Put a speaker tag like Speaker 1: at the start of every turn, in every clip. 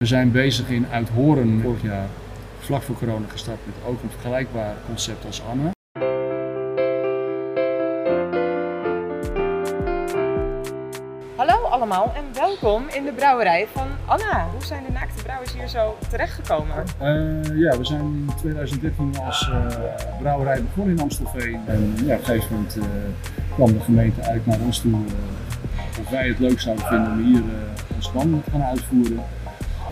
Speaker 1: We zijn bezig in Uithoren vorig jaar, vlak voor corona, gestart met ook een vergelijkbaar concept als Anne.
Speaker 2: Hallo allemaal en welkom in de brouwerij van Anna. Hoe zijn de naakte brouwers hier zo terechtgekomen?
Speaker 1: Uh, ja, we zijn in 2013 als uh, brouwerij begonnen in Amstelveen. En ja, op een gegeven moment uh, kwam de gemeente uit naar ons toe of wij het leuk zouden vinden om hier ons plan te gaan uitvoeren.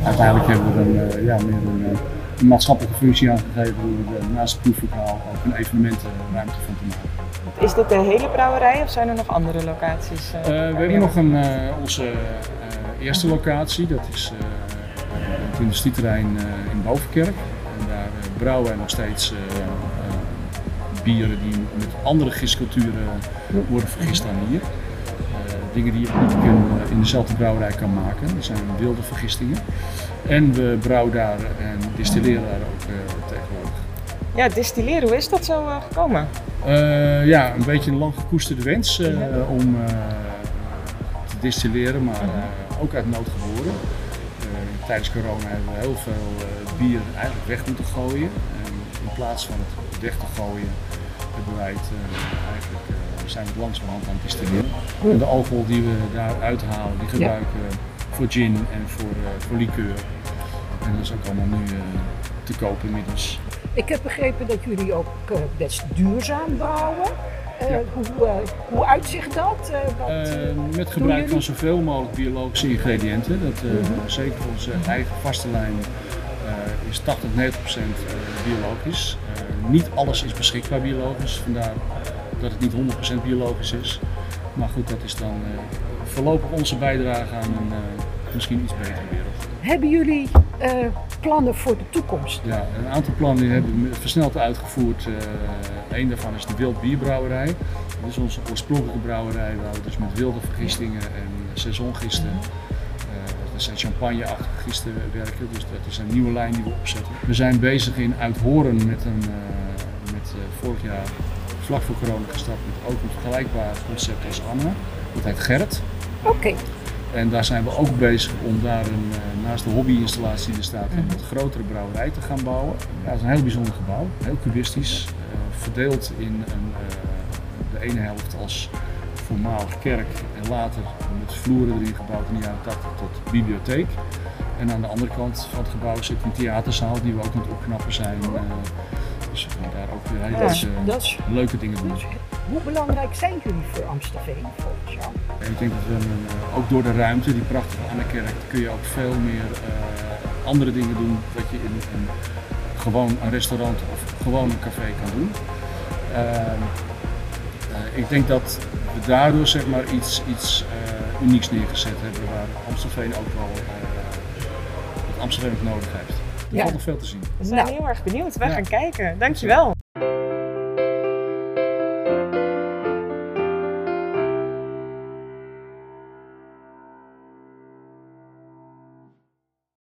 Speaker 1: Uiteindelijk hebben we een, ja, meer een, een, maatschappelijke functie aan gegeven door er naast het proeflokaal ook een evenementenruimte van te maken.
Speaker 2: Is dit de hele brouwerij of zijn er nog andere locaties?
Speaker 1: Uh, we hebben nog een, onze eerste locatie, dat is het industrieterrein in Bovenkerk. En daar brouwen wij nog steeds bieren die met andere gistculturen worden vergist dan hier. Dingen die je niet in dezelfde brouwerij kan maken, dat zijn wilde vergistingen. En we brouwen daar en distilleren daar ook tegenwoordig.
Speaker 2: Ja, distilleren, hoe is dat zo gekomen?
Speaker 1: Uh, ja, een beetje een lang gekoesterde wens om te distilleren, maar ook uit nood geboren. tijdens corona hebben we heel veel bier eigenlijk weg moeten gooien. En in plaats van het weg te gooien, hebben wij het eigenlijk, zijn het aan het distilleren. En de alcohol die we daar uithalen, die gebruiken we voor gin en voor, voor liqueur. En dat is ook allemaal nu te koop inmiddels.
Speaker 3: Ik heb begrepen dat jullie ook best duurzaam brouwen. Ja. hoe, hoe uitzicht dat?
Speaker 1: Met gebruik van zoveel mogelijk biologische ingrediënten. Dat, mm -hmm. Zeker onze eigen vaste lijn is 80, 90 procent biologisch. niet alles is beschikbaar biologisch, vandaar dat het niet 100% biologisch is. Maar goed, dat is dan voorlopig onze bijdrage aan een misschien iets betere wereld.
Speaker 3: Hebben jullie uh, plannen voor de toekomst?
Speaker 1: Ja, een aantal plannen hebben we versneld uitgevoerd. Een daarvan is de Wild Bierbrouwerij. Dat is onze oorspronkelijke brouwerij waar we dus met wilde vergistingen en seizoengisten, uh, dat zijn champagne-achtige gisten werken. Dus dat is een nieuwe lijn die we opzetten. We zijn bezig in Uithoren met een, met vorig jaar vlak voor corona gestart met ook een vergelijkbaar concept als Anne. Dat heet Gert.
Speaker 3: Oké. Okay.
Speaker 1: En daar zijn we ook bezig om daar een, naast de hobbyinstallatie die er staat, een wat grotere brouwerij te gaan bouwen. Ja, het is een heel bijzonder gebouw, heel cubistisch, uh, verdeeld in een, uh, de ene helft als voormalig kerk en later met vloeren erin gebouwd in de jaren 80 tot bibliotheek. En aan de andere kant van het gebouw zit een theaterzaal die we ook aan het opknappen zijn. Uh, dus we gaan daar ook weer hele ja, leuke dingen doen.
Speaker 3: Hoe belangrijk zijn jullie voor Amstelveen volgens jou?
Speaker 1: Ik denk dat we een, ook door de ruimte, die prachtige Annekerk, kun je ook veel meer uh, andere dingen doen wat je in een, gewoon een restaurant of gewoon een café kan doen. Uh, uh, ik denk dat we daardoor zeg maar iets, iets unieks neergezet hebben waar Amstelveen ook wel wat Amstelveen ook nodig heeft. Er ja. valt nog veel te zien.
Speaker 2: We zijn nou. heel erg benieuwd. We ja. gaan kijken. Dankjewel.